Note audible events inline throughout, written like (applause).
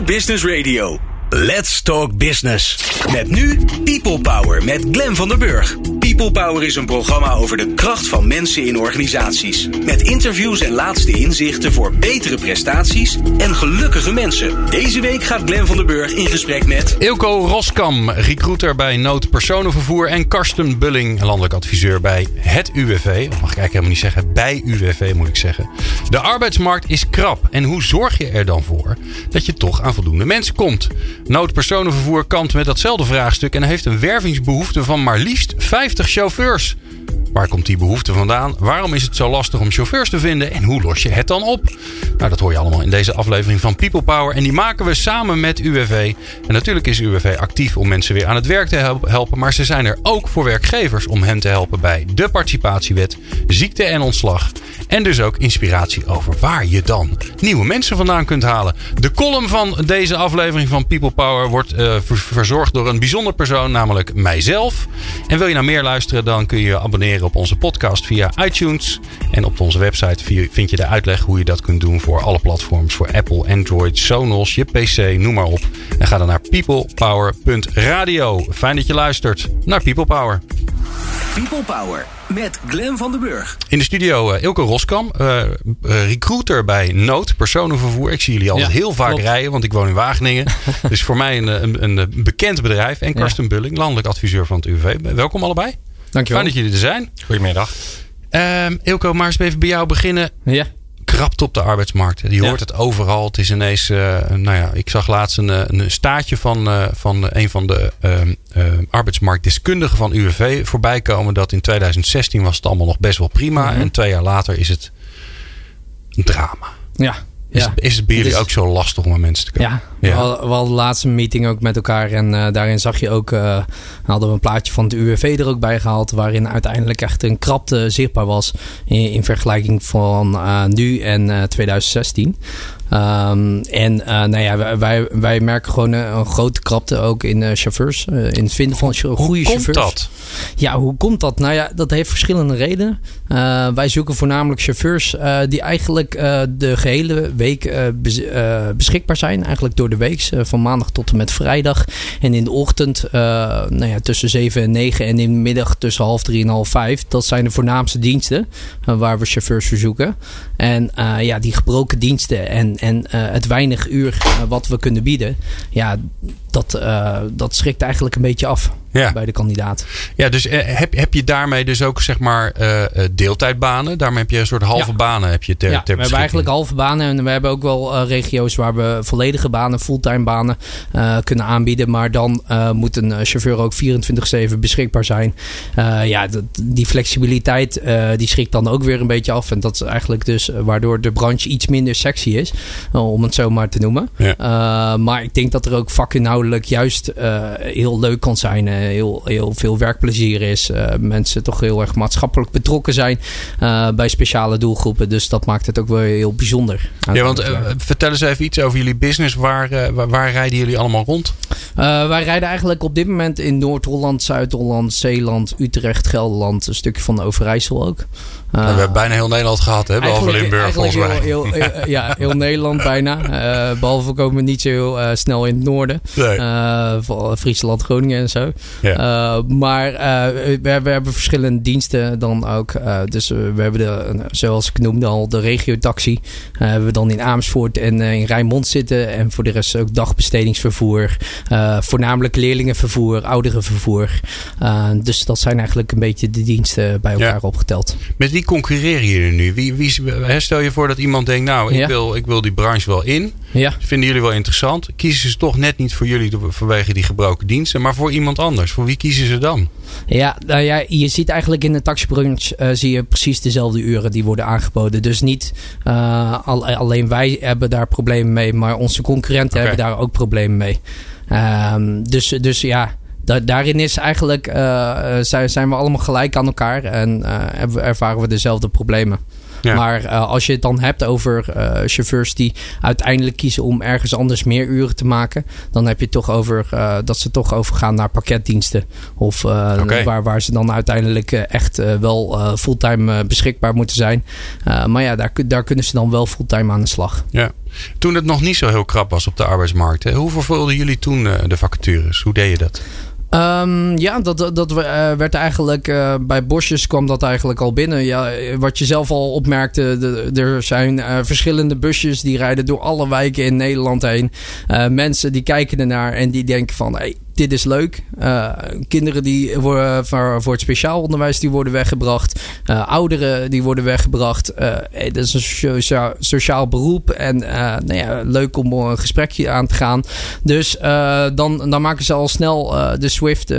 Business Radio. Let's Talk Business. Met nu People Power met Glen van der Burg. People Power is een programma over de kracht van mensen in organisaties. Met interviews en laatste inzichten voor betere prestaties en gelukkige mensen. Deze week gaat Glen van der Burg in gesprek met... Ilko Roskam, recruiter bij Nood Personenvervoer. En Karsten Bulling, landelijk adviseur bij het UWV. Of mag ik eigenlijk helemaal niet zeggen, bij UWV moet ik zeggen. De arbeidsmarkt is krap. En hoe zorg je er dan voor dat je toch aan voldoende mensen komt? Noodpersonenvervoer kampt met datzelfde vraagstuk en heeft een wervingsbehoefte van maar liefst 50 chauffeurs. Waar komt die behoefte vandaan? Waarom is het zo lastig om chauffeurs te vinden? En hoe los je het dan op? Nou, dat hoor je allemaal in deze aflevering van People Power. En die maken we samen met UWV. En natuurlijk is UWV actief om mensen weer aan het werk te helpen. Maar ze zijn er ook voor werkgevers om hen te helpen bij de participatiewet, ziekte en ontslag. En dus ook inspiratie over waar je dan nieuwe mensen vandaan kunt halen. De column van deze aflevering van People Power wordt uh, verzorgd door een bijzonder persoon, namelijk mijzelf. En wil je nou meer luisteren, dan kun je abonneren op onze podcast via iTunes. En op onze website vind je de uitleg hoe je dat kunt doen voor alle platforms. Voor Apple, Android, Sonos, je PC, noem maar op. En ga dan naar peoplepower.radio. Fijn dat je luistert naar People Power. People Power met Glen van den Burg. In de studio uh, Ilke Roskam, uh, recruiter bij Nood, personenvervoer. Ik zie jullie altijd heel vaak rijden, want ik woon in Wageningen. (laughs) dus voor mij een, een, een bekend bedrijf. En Karsten ja. Bulling, landelijk adviseur van het UV. Welkom allebei. Dankjewel. Fijn dat jullie er zijn. Goedemiddag. Uh, Ilko, maar eens even bij jou beginnen. Ja. Krapt op de arbeidsmarkt. Je hoort het overal. Het is ineens, uh, nou ja, ik zag laatst een, een staatje van, uh, van een van de arbeidsmarktdeskundigen van UWV voorbij komen. Dat in 2016 was het allemaal nog best wel prima. Mhm. Mm -hmm. En twee jaar later is het een drama. Ja, is, ja. is het bij jullie Dus- ook zo lastig om aan mensen te komen? Ja, We, hadden, we hadden de laatste meeting ook met elkaar. En uh, daarin zag je ook, uh, hadden we een plaatje van het UWV er ook bij gehaald. Waarin uiteindelijk echt een krapte zichtbaar was. In, in vergelijking van uh, nu en 2016. Um, en nou ja, wij, wij merken gewoon een grote krapte ook in chauffeurs. in het vinden van goede hoe chauffeurs. Komt dat? Ja, hoe komt dat? Nou ja, dat heeft verschillende redenen. Wij zoeken voornamelijk chauffeurs die eigenlijk de gehele week bes beschikbaar zijn. Eigenlijk door de week, van maandag tot en met vrijdag. En in de ochtend nou ja, tussen 7 en 9 en in de middag tussen half 3 en half 5. Dat zijn de voornaamste diensten waar we chauffeurs verzoeken. En ja, die gebroken diensten en, en het weinig uur wat we kunnen bieden. Ja, dat, dat schrikt eigenlijk een beetje af ja. bij de kandidaat. Ja, dus uh, heb, heb je daarmee dus ook zeg maar uh, deeltijdbanen? Daarmee heb je een soort halve ja. banen heb je ter, ja, ter we hebben eigenlijk halve banen en we hebben ook wel uh, regio's waar we volledige banen, fulltime banen kunnen aanbieden. Maar dan moet een chauffeur ook 24/7 beschikbaar zijn. ja, dat, die flexibiliteit die schrikt dan ook weer een beetje af. En dat is eigenlijk dus waardoor de branche iets minder sexy is, om het zo maar te noemen. Ja. maar ik denk dat er ook vakinhoudelijk juist heel leuk kan zijn heel, heel veel werkplezier is. Uh, mensen toch heel erg maatschappelijk betrokken zijn uh, bij speciale doelgroepen. Dus dat maakt het ook wel heel bijzonder. Ja, want uh, vertel eens even iets over jullie business. Waar, waar, waar, rijden jullie allemaal rond? wij rijden eigenlijk op dit moment in Noord-Holland, Zuid-Holland, Zeeland, Utrecht, Gelderland. Een stukje van de Overijssel ook. we hebben bijna heel Nederland gehad, hè? behalve Limburg volgens mij. Heel, heel, ja, heel (laughs) Nederland bijna. behalve komen we niet zo heel snel in het noorden. Nee. Friesland, Groningen en zo. Ja. Uh, maar uh, we, we, hebben verschillende diensten dan ook. Uh, dus we hebben de, zoals ik noemde al, de regio-taxi. hebben we dan in Amersfoort en in Rijnmond zitten. En voor de rest ook dagbestedingsvervoer. voornamelijk leerlingenvervoer, ouderenvervoer. dus dat zijn eigenlijk een beetje de diensten bij elkaar ja. opgeteld. Met wie concurreren jullie nu? Wie, wie, stel je voor dat iemand denkt, nou, ik, Ja. wil, ik wil die branche wel in. Ja. Vinden jullie wel interessant? Kiezen ze toch net niet voor jullie vanwege die gebroken diensten, maar voor iemand anders? Voor wie kiezen ze dan? Ja, nou ja, je ziet eigenlijk in de taxibranche uh, zie je precies dezelfde uren die worden aangeboden. Dus niet uh, al, alleen wij hebben daar problemen mee, maar onze concurrenten hebben daar ook problemen mee. Um, dus, dus ja, da daarin is eigenlijk, uh, zijn, zijn we allemaal gelijk aan elkaar en ervaren we dezelfde problemen. Ja. Maar uh, als je het dan hebt over uh, chauffeurs die uiteindelijk kiezen om ergens anders meer uren te maken, dan heb je het toch over uh, dat ze toch overgaan naar pakketdiensten. Of okay. waar, waar ze dan uiteindelijk echt wel fulltime beschikbaar moeten zijn. maar ja, daar, daar kunnen ze dan wel fulltime aan de slag. Ja. Toen het nog niet zo heel krap was op de arbeidsmarkt, hè? hoe vervulden jullie toen de vacatures? Hoe deed je dat? Um, ja, dat, dat, uh, werd eigenlijk uh, bij Bosjes kwam dat eigenlijk al binnen. Ja, wat je zelf al opmerkte, er zijn uh, verschillende busjes die rijden door alle wijken in Nederland heen. mensen die kijken ernaar en die denken van, hey, dit is leuk. Uh, kinderen die worden voor, voor het speciaal onderwijs die worden weggebracht. Uh, ouderen die worden weggebracht. Dat is een sociaal, sociaal beroep. En nou ja, leuk om een gesprekje aan te gaan. Dus dan, dan maken ze al snel de Swift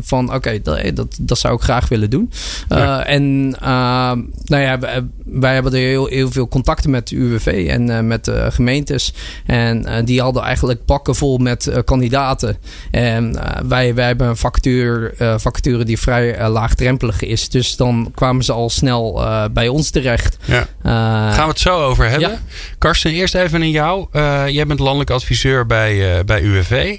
van oké, okay, dat, dat, dat, zou ik graag willen doen. Ja. En nou ja, wij hebben er heel, heel veel contacten met de UWV en met de gemeentes. En die hadden eigenlijk pakken vol met kandidaten. En uh, wij, wij hebben een vacature, uh, vacature die vrij uh, laagdrempelig is. Dus dan kwamen ze al snel bij ons terecht. Ja. Gaan we het zo over hebben. Ja. Karsten, eerst even naar jou. jij bent landelijk adviseur bij, bij UWV.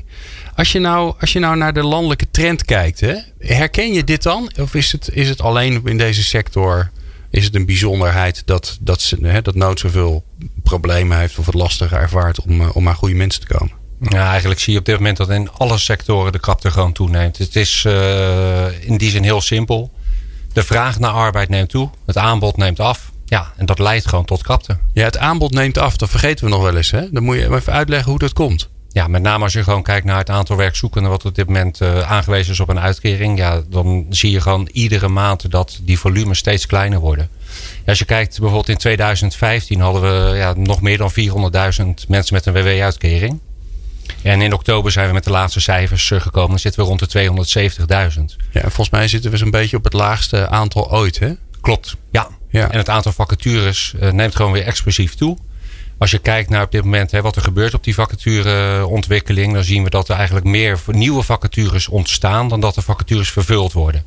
Als je, nou, als je nou naar de landelijke trend kijkt, hè, herken je dit dan? Of is het, is het alleen in deze sector is het een bijzonderheid dat, dat, ze, hè, dat Nood zoveel problemen heeft of het lastiger ervaart om, om aan goede mensen te komen? Ja, eigenlijk zie je op dit moment dat in alle sectoren de krapte gewoon toeneemt. Het is uh, in die zin heel simpel. De vraag naar arbeid neemt toe, het aanbod neemt af. Ja, en dat leidt gewoon tot krapte. Ja, het aanbod neemt af, dat vergeten we nog wel eens. Hè? Dan moet je even uitleggen hoe dat komt. Ja, met name als je gewoon kijkt naar het aantal werkzoekenden wat op dit moment uh, aangewezen is op een uitkering. Ja, dan zie je gewoon iedere maand dat die volumes steeds kleiner worden. Ja, als je kijkt bijvoorbeeld in 2015 hadden we ja, nog meer dan 400.000 mensen met een WW-uitkering. En in oktober zijn we met de laatste cijfers eh, gekomen. Dan zitten we rond de 270.000. Ja, en volgens mij zitten we zo'n beetje op het laagste aantal ooit, hè? Klopt, ja. ja. En het aantal vacatures uh, neemt gewoon weer explosief toe. Als je kijkt naar op dit moment hè, wat er gebeurt op die vacatureontwikkeling, dan zien we dat er eigenlijk meer nieuwe vacatures ontstaan dan dat er vacatures vervuld worden.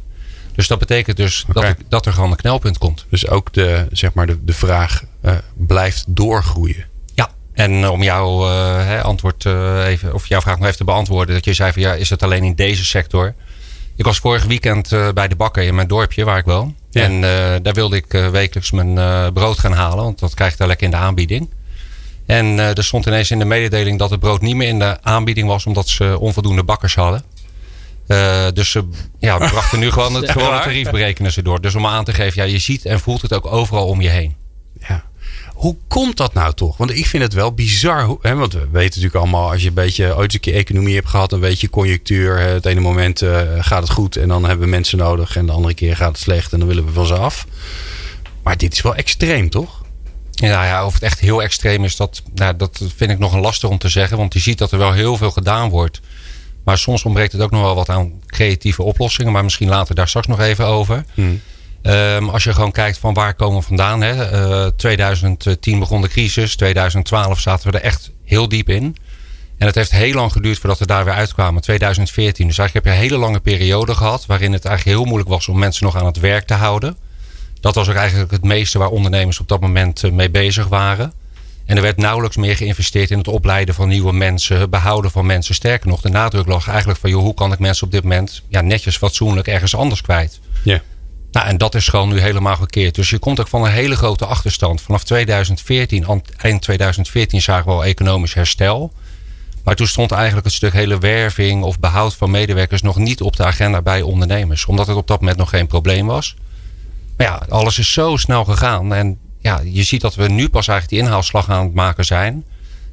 Dus dat betekent dus okay. dat, er, dat er gewoon een knelpunt komt. Dus ook de, zeg maar de, de vraag uh, blijft doorgroeien. En eh, om jouw uh, antwoord uh, even, of jouw vraag nog even te beantwoorden. Dat je zei van ja, is het alleen in deze sector? Ik was vorig weekend bij de bakker in mijn dorpje waar ik woon. En daar wilde ik wekelijks mijn brood gaan halen. Want dat krijg ik daar lekker in de aanbieding. En er stond ineens in de mededeling dat het brood niet meer in de aanbieding was. Omdat ze onvoldoende bakkers hadden. dus ze ja, (laughs) brachten nu gewoon het gewone tarief berekenen ze door. Dus om aan te geven, ja, je ziet en voelt het ook overal om je heen. Hoe komt dat nou toch? Want ik vind het wel bizar. Hè, want we weten natuurlijk allemaal, als je een beetje ooit een keer economie hebt gehad, dan weet je conjunctuur. Het ene moment uh, gaat het goed en dan hebben we mensen nodig. En de andere keer gaat het slecht en dan willen we van ze af. Maar dit is wel extreem, toch? Ja, ja, of het echt heel extreem is, dat, nou, dat vind ik nog een lastig om te zeggen. Want je ziet dat er wel heel veel gedaan wordt. Maar soms ontbreekt het ook nog wel wat aan creatieve oplossingen. Maar misschien later daar straks nog even over. Hmm. Um, als je gewoon kijkt van waar komen we vandaan. Hè? Uh, eh, 2010 begon de crisis. 2012 zaten we er echt heel diep in. En het heeft heel lang geduurd voordat we daar weer uitkwamen. 2014. Dus eigenlijk heb je een hele lange periode gehad. Waarin het eigenlijk heel moeilijk was om mensen nog aan het werk te houden. Dat was ook eigenlijk het meeste waar ondernemers op dat moment eh, mee bezig waren. En er werd nauwelijks meer geïnvesteerd in het opleiden van nieuwe mensen, behouden van mensen. Sterker nog, de nadruk lag eigenlijk van joh, hoe kan ik mensen op dit moment ja, netjes fatsoenlijk ergens anders kwijt. Ja. Nou, en dat is gewoon nu helemaal gekeerd. Dus je komt ook van een hele grote achterstand. Vanaf 2014, eind 2014 zagen we al economisch herstel. Maar toen stond eigenlijk het stuk hele werving of behoud van medewerkers nog niet op de agenda bij ondernemers. Omdat het op dat moment nog geen probleem was. Maar ja, alles is zo snel gegaan. En ja, je ziet dat we nu pas eigenlijk die inhaalslag aan het maken zijn.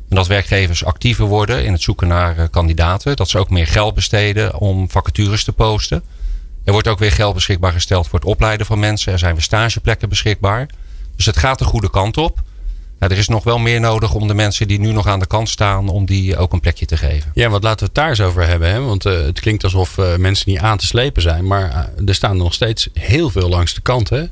En dat werkgevers actiever worden in het zoeken naar eh, kandidaten. Dat ze ook meer geld besteden om vacatures te posten. Er wordt ook weer geld beschikbaar gesteld voor het opleiden van mensen. Er zijn weer stageplekken beschikbaar. Dus het gaat de goede kant op. Nou, er is nog wel meer nodig om de mensen die nu nog aan de kant staan, om die ook een plekje te geven. Ja, wat laten we het daar eens over hebben. Hè? Want uh, het klinkt alsof uh, mensen niet aan te slepen zijn. Maar uh, er staan nog steeds heel veel langs de kant. Hè?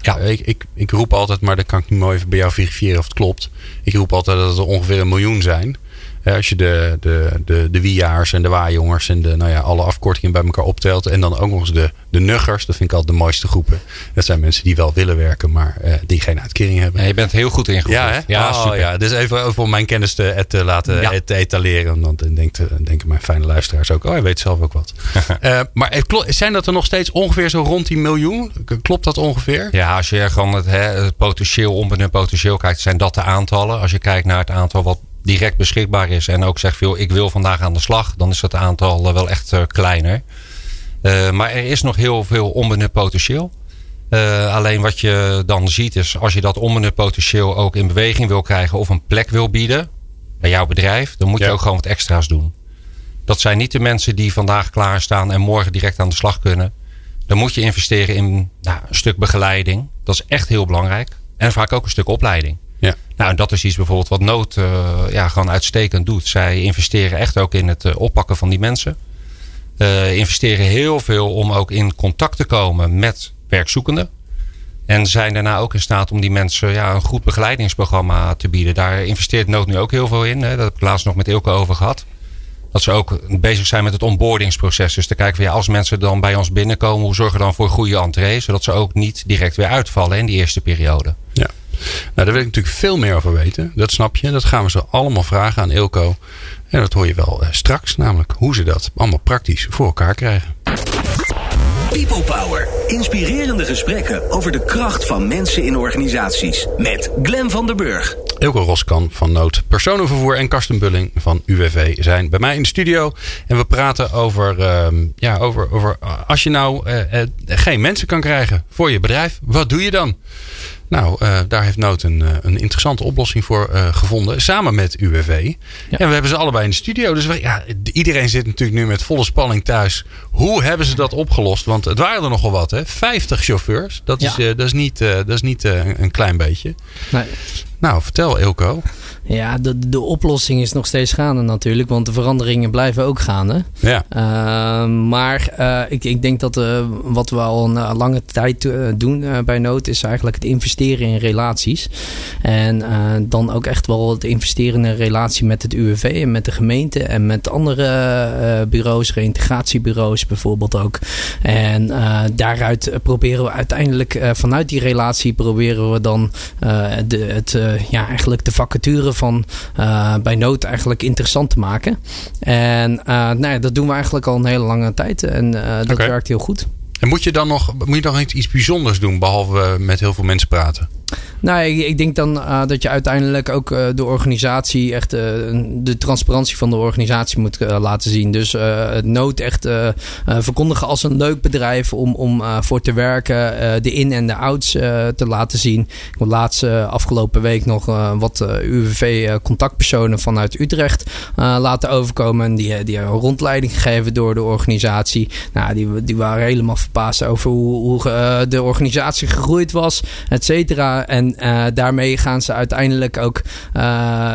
Ja. Ik, ik, ik, roep altijd, maar dat kan ik niet mooi even bij jou verifiëren of het klopt. Ik roep altijd dat er ongeveer een miljoen zijn. Als je de, de, de, de wiejaars en de waarjongens en de, nou ja, alle afkortingen bij elkaar optelt. En dan ook nog eens de, de nuggers. Dat vind ik altijd de mooiste groepen. Dat zijn mensen die wel willen werken, maar uh, die geen uitkering hebben. Ja, je bent heel goed ingevoerd. Ja, hè? ja, oh, super. ja. Dus even, even om mijn kennis te, te laten ja. te etaleren. Dan denken, denken mijn fijne luisteraars ook, oh, hij weet zelf ook wat. uh, (laughs) maar zijn dat er nog steeds ongeveer zo rond die miljoen? Klopt dat ongeveer? Ja, als je gewoon het, hè, het potentieel, onbenut potentieel kijkt, zijn dat de aantallen. Als je kijkt naar het aantal wat direct beschikbaar is en ook zegt veel, ik wil vandaag aan de slag, dan is dat aantal wel echt uh, kleiner. Uh, maar er is nog heel veel onbenut potentieel. Uh, alleen wat je dan ziet is, als je dat onbenut potentieel ook in beweging wil krijgen of een plek wil bieden bij jouw bedrijf, dan moet je ook gewoon wat extra's doen. Dat zijn niet de mensen die vandaag klaarstaan en morgen direct aan de slag kunnen. Dan moet je investeren in nou, een stuk begeleiding. Dat is echt heel belangrijk. En vaak ook een stuk opleiding. Ja. Nou, en dat is iets bijvoorbeeld wat Nood uh, ja, gewoon uitstekend doet. Zij investeren echt ook in het uh, oppakken van die mensen. Uh, investeren heel veel om ook in contact te komen met werkzoekenden. En zijn daarna ook in staat om die mensen ja, een goed begeleidingsprogramma te bieden. Daar investeert Nood nu ook heel veel in. Hè. Dat heb ik laatst nog met Ilke over gehad. Dat ze ook bezig zijn met het onboardingsproces. Dus te kijken van ja, als mensen dan bij ons binnenkomen, hoe zorgen we dan voor een goede entree? Zodat ze ook niet direct weer uitvallen in die eerste periode. Ja. Nou, daar wil ik natuurlijk veel meer over weten. Dat snap je. Dat gaan we zo allemaal vragen aan Ilko. En dat hoor je wel uh, straks, namelijk hoe ze dat allemaal praktisch voor elkaar krijgen. People Power. Inspirerende gesprekken over de kracht van mensen in organisaties. Met Glen van der Burg. Ilko Roskan van Nood Personenvervoer en Karsten Bulling van UWV zijn bij mij in de studio. En we praten over, uh, ja, over, over als je nou uh, uh, geen mensen kan krijgen voor je bedrijf, wat doe je dan? Nou, uh, daar heeft Nood een, uh, een interessante oplossing voor uh, gevonden. Samen met UWV. Ja. En we hebben ze allebei in de studio. Dus we, ja, iedereen zit natuurlijk nu met volle spanning thuis. Hoe hebben ze dat opgelost? Want het waren er nogal wat, hè? 50 chauffeurs. Dat is, dat is niet, dat is niet een klein beetje. Nee. Nou, vertel Ilko. Ja, de, de oplossing is nog steeds gaande natuurlijk, want de veranderingen blijven ook gaande. Ja. Uh, maar uh, ik, ik denk dat uh, wat we al een lange tijd doen bij Nood is eigenlijk het investeren in relaties. En dan ook echt wel het investeren in een relatie met het UWV en met de gemeente en met andere bureaus, reïntegratiebureaus bijvoorbeeld ook. En daaruit proberen we uiteindelijk vanuit die relatie proberen we dan de, het, ja, eigenlijk de vacature van uh, bij nood eigenlijk interessant te maken. En uh, nou ja, dat doen we eigenlijk al een hele lange tijd. En dat okay. werkt heel goed. En moet je dan nog, moet je dan iets bijzonders doen, behalve met heel veel mensen praten? Nou, ik, ik denk dan uh, dat je uiteindelijk ook uh, de organisatie, echt uh, de transparantie van de organisatie moet laten zien. Dus het nood echt verkondigen als een leuk bedrijf om, om voor te werken, de in- en de outs te laten zien. Ik heb laatst afgelopen week nog wat UWV-contactpersonen vanuit Utrecht laten overkomen. En die, die hebben rondleiding gegeven door de organisatie. Nou, die, die waren helemaal verbaasd over hoe, hoe de organisatie gegroeid was, et cetera. En uh, daarmee gaan ze uiteindelijk ook uh,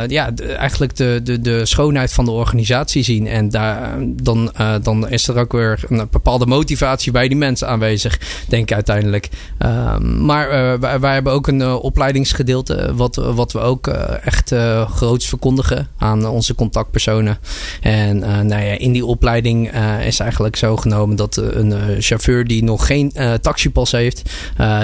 ja, eigenlijk de, de, de schoonheid van de organisatie zien. En daar, dan, uh, dan is er ook weer een bepaalde motivatie bij die mensen aanwezig, denk ik uiteindelijk. Ehm, maar wij, wij, hebben ook een opleidingsgedeelte, wat, wat we ook echt groots verkondigen aan onze contactpersonen. En nou ja, in die opleiding is eigenlijk zo genomen dat een chauffeur die nog geen taxipas heeft,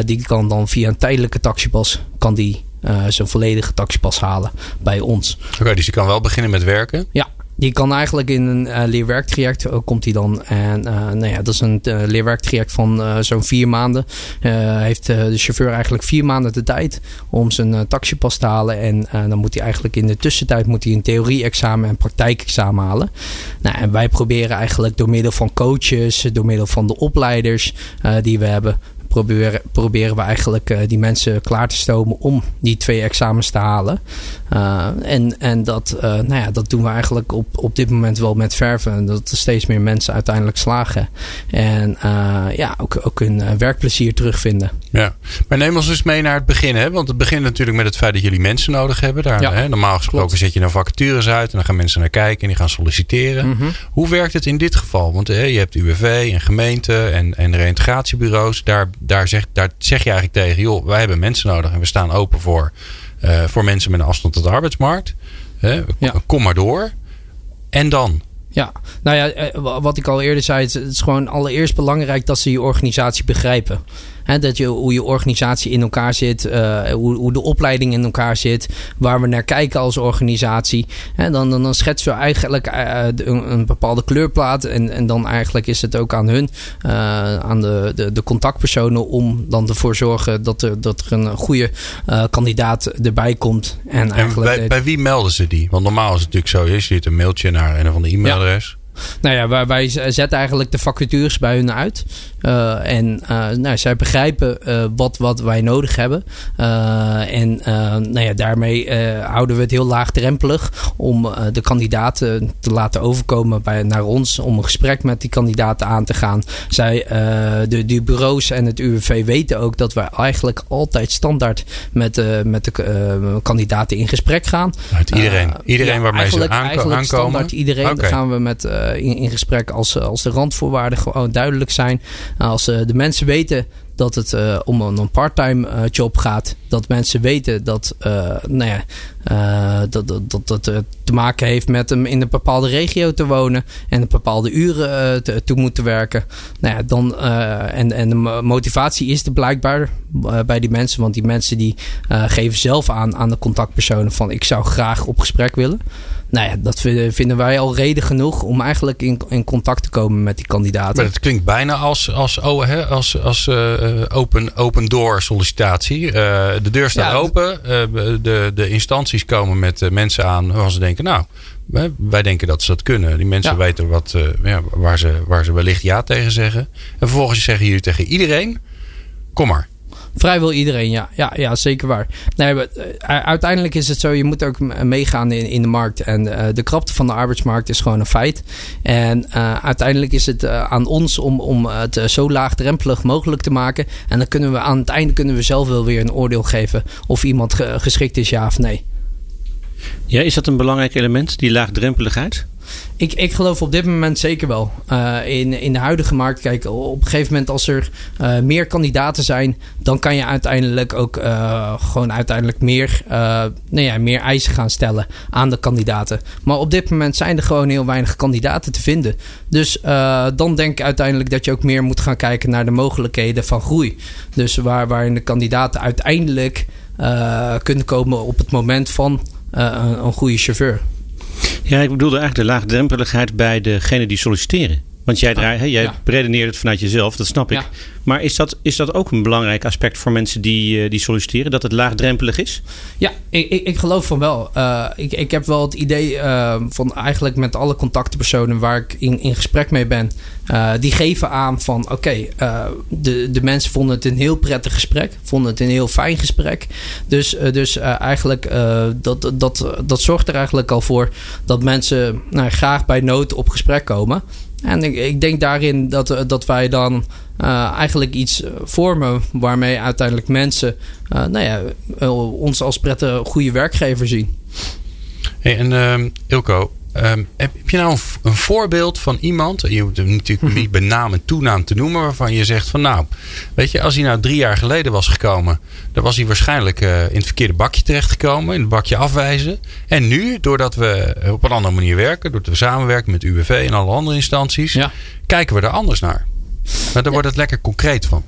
die kan dan via een tijdelijke taxipas kan die uh, zijn volledige taxipas halen bij ons. Oké, okay, dus je kan wel beginnen met werken? Ja, die kan eigenlijk in een uh, leerwerktraject uh, komt hij dan. En uh, nou ja, dat is een leerwerktraject van zo'n vier maanden. heeft de chauffeur eigenlijk vier maanden de tijd om zijn taxipas te halen. En dan moet hij eigenlijk in de tussentijd moet hij een theorie-examen en praktijkexamen halen. Nou, en wij proberen eigenlijk door middel van coaches, door middel van de opleiders die we hebben, proberen, proberen we eigenlijk uh, die mensen klaar te stomen om die twee examens te halen. Uh, en en dat, uh, nou ja, dat doen we eigenlijk op, op dit moment wel met verven. Dat er steeds meer mensen uiteindelijk slagen. En ja, ook, ook hun werkplezier terugvinden. Ja, maar neem ons eens mee naar het begin. Hè? Want het begint natuurlijk met het feit dat jullie mensen nodig hebben. Daar, ja, hè? Normaal gesproken klopt. zet je dan vacatures uit en dan gaan mensen naar kijken en die gaan solliciteren. Mm -hmm. Hoe werkt het in dit geval? Want hè, je hebt UWV en gemeenten en, en reïntegratiebureaus. Daar daar zeg, daar zeg je eigenlijk tegen, joh, wij hebben mensen nodig en we staan open voor, uh, voor mensen met een afstand tot de arbeidsmarkt. Hè? Ja. Kom maar door. En dan? Ja, nou ja, eh, wa- wat ik al eerder zei, het is gewoon allereerst belangrijk dat ze je organisatie begrijpen. Hè, dat je, hoe je organisatie in elkaar zit, eh, hoe, hoe de opleiding in elkaar zit, waar we naar kijken als organisatie. Hè, dan, dan, dan schetsen we eigenlijk eh, de- een, een bepaalde kleurplaat en, en dan eigenlijk is het ook aan hun, eh, aan de, de, de contactpersonen, om dan ervoor zorgen dat er, dat er een goede eh, kandidaat erbij komt. En, En eigenlijk, bij, eh, bij wie melden ze die? Want normaal is het natuurlijk zo. Je stuurt een mailtje naar een of ander e-mailadres. Nou ja, wij, wij zetten eigenlijk de vacatures bij hun uit. Eh, en eh, nou, zij begrijpen eh, wat, wat wij nodig hebben. En nou ja, daarmee houden we het heel laagdrempelig om de kandidaten te laten overkomen bij, naar ons. Om een gesprek met die kandidaten aan te gaan. Zij, de, de bureaus en het UWV weten ook dat wij eigenlijk altijd standaard met, met de kandidaten in gesprek gaan. Uit iedereen. Iedereen ja, waarmee ze eigenlijk, aanko- eigenlijk aankomen. standaard iedereen. Gaan we met, in, in gesprek als, als de randvoorwaarden gewoon duidelijk zijn. Als eh, de mensen weten dat het eh, om een, parttime eh, job gaat. Dat mensen weten dat, eh, nou ja, dat, dat, dat, te maken heeft met hem in een bepaalde regio te wonen. En een bepaalde uren toe moeten werken. Nou ja, dan, en, en de mo- motivatie is er blijkbaar bij die mensen. Want die mensen die geven zelf aan aan de contactpersonen van ik zou graag op gesprek willen. Nou ja, dat vi- vinden wij al reden genoeg om eigenlijk in, in contact te komen met die kandidaten. Maar het klinkt bijna als, als, oh, hè, als, als eh, eh, open, open door sollicitatie. Eh, de deur staat Ja, open. De, de instanties komen met mensen aan waarvan ze denken, nou, wij- wij denken dat ze dat kunnen. Die mensen Ja. weten wat, ja, waar, ze, waar ze wellicht ja tegen zeggen. En vervolgens zeggen jullie tegen iedereen, kom maar. Vrijwel iedereen, ja. Ja, ja zeker waar. Nee, eh, uiteindelijk is het zo, je moet ook meegaan in, in de markt. En eh, de krapte van de arbeidsmarkt is gewoon een feit. En eh, uiteindelijk is het aan ons om, om het zo laagdrempelig mogelijk te maken. En dan kunnen we aan het einde kunnen we zelf wel weer een oordeel geven of iemand ge- geschikt is, ja of nee. Ja, is dat een belangrijk element, die laagdrempeligheid? Ik, ik geloof op dit moment zeker wel. Uh, in, in de huidige markt, kijk, op een gegeven moment als er uh, meer kandidaten zijn, dan kan je uiteindelijk ook uh, gewoon uiteindelijk meer, nou ja, meer eisen gaan stellen aan de kandidaten. Maar op dit moment zijn er gewoon heel weinig kandidaten te vinden. Dus dan denk ik uiteindelijk dat je ook meer moet gaan kijken naar de mogelijkheden van groei. Dus waar, waarin de kandidaten uiteindelijk kunnen komen op het moment van een goede chauffeur. Ja, ik bedoelde eigenlijk de laagdrempeligheid bij degene die solliciteren. Want jij, draai, hè, jij ja. redeneert het vanuit jezelf, dat snap ik. Ja. Maar is dat, is dat ook een belangrijk aspect voor mensen die, uh, die solliciteren? Dat het laagdrempelig is? Ja, ik, ik, ik geloof van wel. Uh, ik, ik heb wel het idee uh, van eigenlijk met alle contactpersonen waar ik in, in gesprek mee ben. Die geven aan van oké, okay, de, de mensen vonden het een heel prettig gesprek. Vonden het een heel fijn gesprek. Dus, dus eigenlijk dat, dat, dat zorgt er eigenlijk al voor dat mensen nou, graag bij nood op gesprek komen. En ik, denk daarin dat, dat wij dan uh, eigenlijk iets vormen waarmee uiteindelijk mensen nou ja, ons als prettige goede werkgever zien. Hey, en uh, Ilko, um, heb, heb, je nou een, een, voorbeeld van iemand, je hoeft hem natuurlijk niet bij naam en toenaam te noemen, waarvan je zegt van nou, weet je, als hij nou drie jaar geleden was gekomen, dan was hij waarschijnlijk uh, in het verkeerde bakje terechtgekomen, in het bakje afwijzen. En nu, doordat we op een andere manier werken, doordat we samenwerken met UWV en alle andere instanties, ja. kijken we er anders naar. Maar daar wordt het lekker concreet van.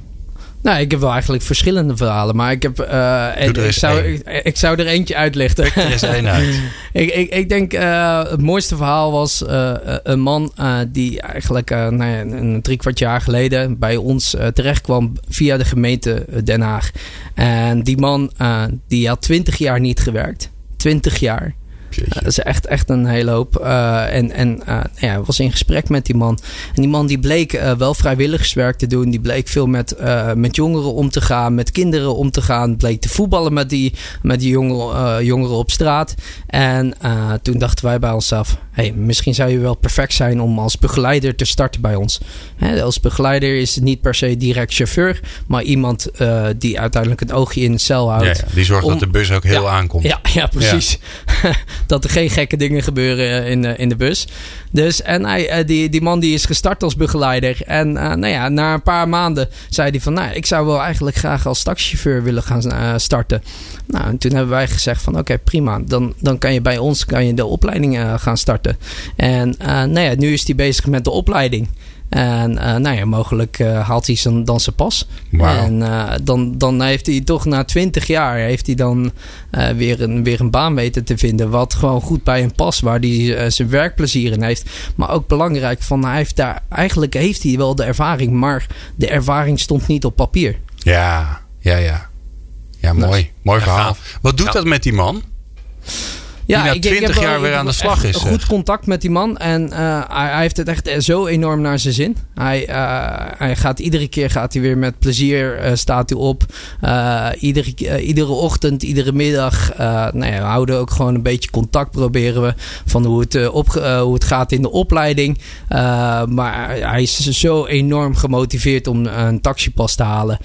Nou, ik heb wel eigenlijk verschillende verhalen, maar ik heb. Uh, ik, zou, ik, ik, zou er eentje uitlichten. Pik er eens één (laughs) uit. ik, ik, ik denk uh, het mooiste verhaal was uh, een man die eigenlijk nou ja, een drie kwart jaar geleden bij ons terecht kwam via de gemeente Den Haag. En die man die had twintig jaar niet gewerkt. Twintig jaar. Dat is echt, echt een hele hoop. Uh, en en uh, ja, was in gesprek met die man. En die man die bleek wel vrijwilligerswerk te doen. Die bleek veel met, met jongeren om te gaan. Met kinderen om te gaan. Bleek te voetballen met die, met die jongeren, jongeren op straat. En toen dachten wij bij onszelf... Hey, misschien zou je wel perfect zijn om als begeleider te starten bij ons. Hè, als begeleider is het niet per se direct chauffeur. Maar iemand die uiteindelijk een oogje in het cel houdt. Ja, ja, die zorgt om, dat de bus ook heel ja, aankomt. Ja, ja precies. (laughs) Dat er geen gekke dingen gebeuren in de, in de bus. Dus, en hij, die, die man die is gestart als begeleider. En nou ja, na een paar maanden zei hij van, nou, ik zou wel eigenlijk graag als taxichauffeur willen gaan starten. Nou, en toen hebben wij gezegd van, oké, prima. Dan, dan kan je bij ons kan je de opleiding gaan starten. En nou ja, nu is hij bezig met de opleiding. En uh, nou ja, mogelijk uh, haalt hij zijn, dan zijn pas. Wow. En uh, dan, dan heeft hij toch na twintig jaar heeft hij dan weer, een, weer een baan weten te vinden. Wat gewoon goed bij hem past. Waar hij zijn werkplezier in heeft. Maar ook belangrijk, van, hij heeft daar, eigenlijk heeft hij wel de ervaring. Maar de ervaring stond niet op papier. Ja, ja, ja. Ja, mooi. Dus, mooi verhaal. Wat doet ja. dat met die man? Ja, na twintig jaar weer aan de slag is. Goed contact met die man. En uh, hij, hij, heeft het echt zo enorm naar zijn zin. Hij, uh, hij gaat iedere keer gaat hij weer met plezier uh, staat hij op. iedere, iedere ochtend, iedere middag. nou ja, we houden ook gewoon een beetje contact proberen we. Van hoe het, op, hoe het gaat in de opleiding. maar hij is zo enorm gemotiveerd om een taxipas te halen.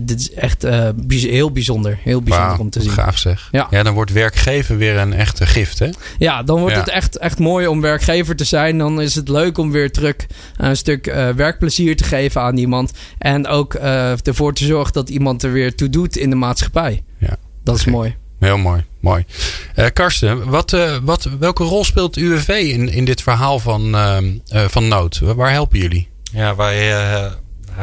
dit is echt heel bijzonder. Heel bijzonder om te zien. Gaaf zeg. Ja. ja, dan wordt werkgever weer een echte gift, hè? Ja, dan wordt het echt, echt mooi om werkgever te zijn. Dan is het leuk om weer terug een stuk uh, werkplezier te geven aan iemand. En ook uh, ervoor te zorgen dat iemand er weer toe doet in de maatschappij. Ja. Dat is mooi. Heel mooi, mooi. Uh, Karsten, wat, wat, welke rol speelt UWV in, in dit verhaal van, van nood? Waar helpen jullie? Ja, wij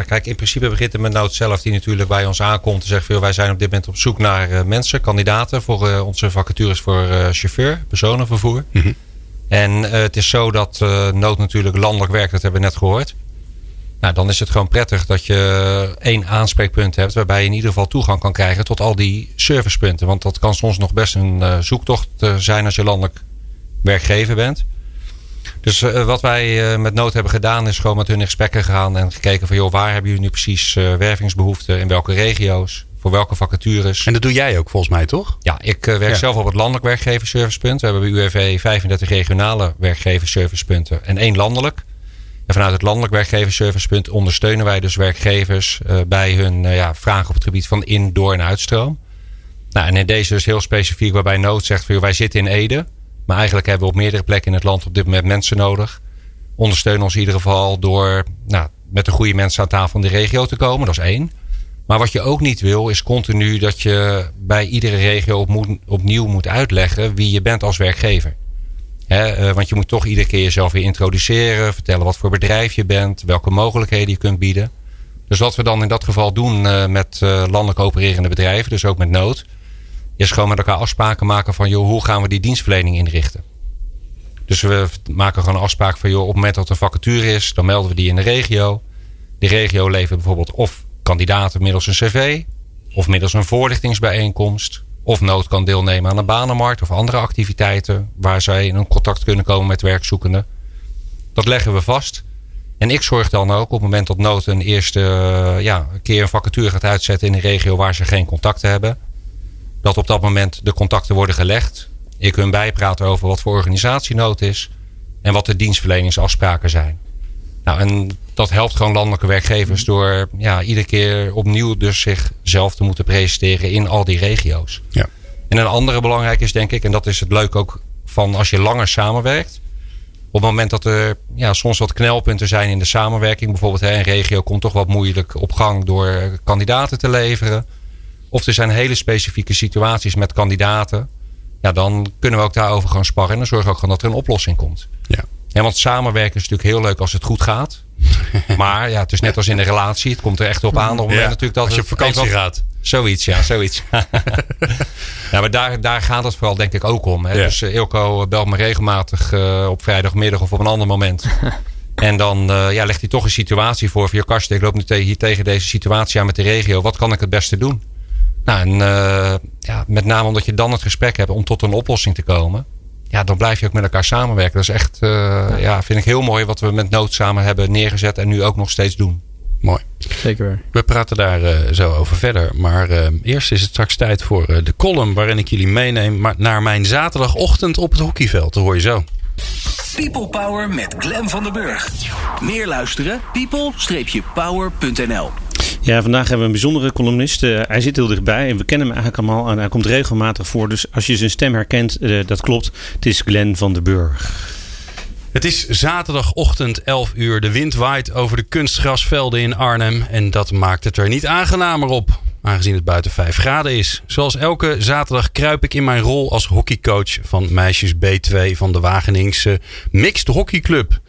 kijk, in principe begint het met Nood zelf, die natuurlijk bij ons aankomt. En zegt veel, wij zijn op dit moment op zoek naar uh, mensen, kandidaten voor uh, onze vacatures voor uh, chauffeur, personenvervoer. Mm -hmm. En het is zo dat Nood natuurlijk landelijk werkt, dat hebben we net gehoord. Nou, dan is het gewoon prettig dat je één aanspreekpunt hebt waarbij je in ieder geval toegang kan krijgen tot al die servicepunten. Want dat kan soms nog best een zoektocht zijn als je landelijk werkgever bent. Dus uh, wat wij uh, met nood hebben gedaan is gewoon met hun in gesprekken gegaan en gekeken van joh, waar hebben jullie nu precies uh, wervingsbehoeften, in welke regio's, voor welke vacatures. En dat doe jij ook volgens mij toch? Ja, ik werk ja. zelf op het landelijk werkgeversservicepunt. We hebben bij UWV 35 regionale werkgeversservicepunten en één landelijk. En vanuit het landelijk werkgeversservicepunt ondersteunen wij dus werkgevers bij hun ja, vragen op het gebied van in, door en uitstroom. Nou, en in deze dus heel specifiek waarbij nood zegt van joh, wij zitten in Ede. Maar eigenlijk hebben we op meerdere plekken in het land op dit moment mensen nodig. Ondersteun ons in ieder geval door nou, met de goede mensen aan tafel in de regio te komen. Dat is één. Maar wat je ook niet wil, is continu dat je bij iedere regio op moet, opnieuw moet uitleggen wie je bent als werkgever. He, want je moet toch iedere keer jezelf weer introduceren, vertellen wat voor bedrijf je bent, welke mogelijkheden je kunt bieden. Dus wat we dan in dat geval doen uh, met uh, landelijk opererende bedrijven, dus ook met nood, is gewoon met elkaar afspraken maken van joh, hoe gaan we die dienstverlening inrichten. Dus we maken gewoon een afspraak van joh, op het moment dat er vacature is, dan melden we die in de regio. De regio levert bijvoorbeeld of kandidaten middels een cv, of middels een voorlichtingsbijeenkomst, of nood kan deelnemen aan een banenmarkt of andere activiteiten waar zij in contact kunnen komen met werkzoekenden. Dat leggen we vast. En ik zorg dan ook op het moment dat nood een eerste ja, keer een vacature gaat uitzetten in een regio waar ze geen contacten hebben dat op dat moment de contacten worden gelegd. Ik hun bijpraten over wat voor organisatie nood is en wat de dienstverleningsafspraken zijn. Nou, en dat helpt gewoon landelijke werkgevers door ja, iedere keer opnieuw dus zichzelf te moeten presenteren in al die regio's. Ja. En een andere belangrijke is denk ik, en dat is het leuk ook van als je langer samenwerkt. Op het moment dat er ja, soms wat knelpunten zijn in de samenwerking, bijvoorbeeld hè, een regio komt toch wat moeilijk op gang door kandidaten te leveren of er zijn hele specifieke situaties met kandidaten. Ja, dan kunnen we ook daarover gaan sparren. En dan zorgen we ook gewoon dat er een oplossing komt. Ja. ja want samenwerken is natuurlijk heel leuk als het goed gaat. (laughs) maar ja, het is net als in een relatie. Het komt er echt op aan. Op moment natuurlijk dat als je op vakantie gaat. Zoiets, ja, zoiets. (laughs) (laughs) ja, maar daar, daar gaat het vooral denk ik ook om. Hè? Dus uh, Ilko belt me regelmatig uh, op vrijdagmiddag of op een ander moment. en dan uh, ja, legt hij toch een situatie voor. Van, Karsten, ik loop nu hier tegen deze situatie aan met de regio. Wat kan ik het beste doen? Nou, en uh, ja, met name omdat je dan het gesprek hebt om tot een oplossing te komen. Ja, dan blijf je ook met elkaar samenwerken. Dat is echt, uh, ja. ja. vind ik heel mooi wat we met Nood samen hebben neergezet en nu ook nog steeds doen. Mooi. Zeker. We praten daar uh, zo over verder. Maar uh, eerst is het straks tijd voor uh, de column waarin ik jullie meeneem naar mijn zaterdagochtend op het hockeyveld. Dat hoor je zo. People Power met Glen van den Burg. Meer luisteren? people-power.nl Ja, vandaag hebben we een bijzondere columnist. Uh, hij zit heel dichtbij en we kennen hem eigenlijk allemaal. En hij komt regelmatig voor. Dus als je zijn stem herkent, uh, dat klopt. Het is Glenn van der Burg. Het is zaterdagochtend 11 uur. De wind waait over de kunstgrasvelden in Arnhem. En dat maakt het er niet aangenamer op. Aangezien het buiten 5 graden is. Zoals elke zaterdag kruip ik in mijn rol als hockeycoach van meisjes B2 van de Wageningse Mixed Hockey Club.